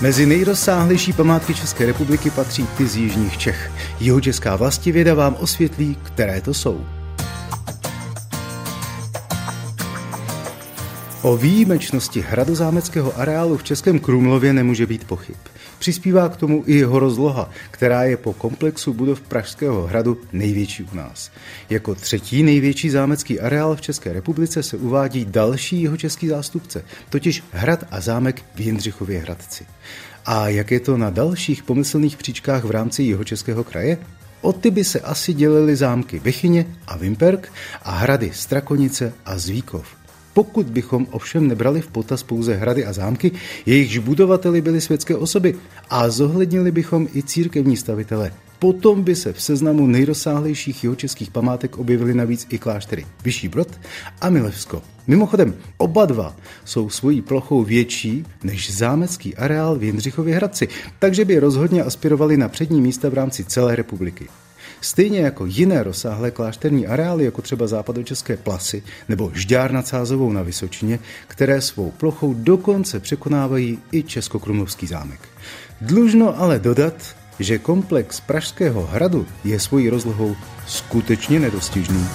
Mezi nejrozsáhlejší památky České republiky patří ty z jižních Čech. Jeho česká vlastivěda vám osvětlí, které to jsou. O výjimečnosti hradozámeckého areálu v Českém Krumlově nemůže být pochyb. Přispívá k tomu i jeho rozloha, která je po komplexu budov Pražského hradu největší u nás. Jako třetí největší zámecký areál v České republice se uvádí další jeho český zástupce, totiž hrad a zámek v Jindřichově Hradci. A jak je to na dalších pomyslných příčkách v rámci jeho českého kraje? O ty by se asi dělily zámky Bechyně a Vimperk a hrady Strakonice a Zvíkov. Pokud bychom ovšem nebrali v potaz pouze hrady a zámky, jejichž budovateli byly světské osoby a zohlednili bychom i církevní stavitele, Potom by se v seznamu nejrozsáhlejších jihočeských památek objevily navíc i kláštery Vyšší Brod a Milevsko. Mimochodem, oba dva jsou svojí plochou větší než zámecký areál v Jindřichově Hradci, takže by rozhodně aspirovali na přední místa v rámci celé republiky. Stejně jako jiné rozsáhlé klášterní areály, jako třeba západočeské plasy nebo Žďár nad Sázovou na Vysočině, které svou plochou dokonce překonávají i Českokrumlovský zámek. Dlužno ale dodat, že komplex Pražského hradu je svojí rozlohou skutečně nedostižný.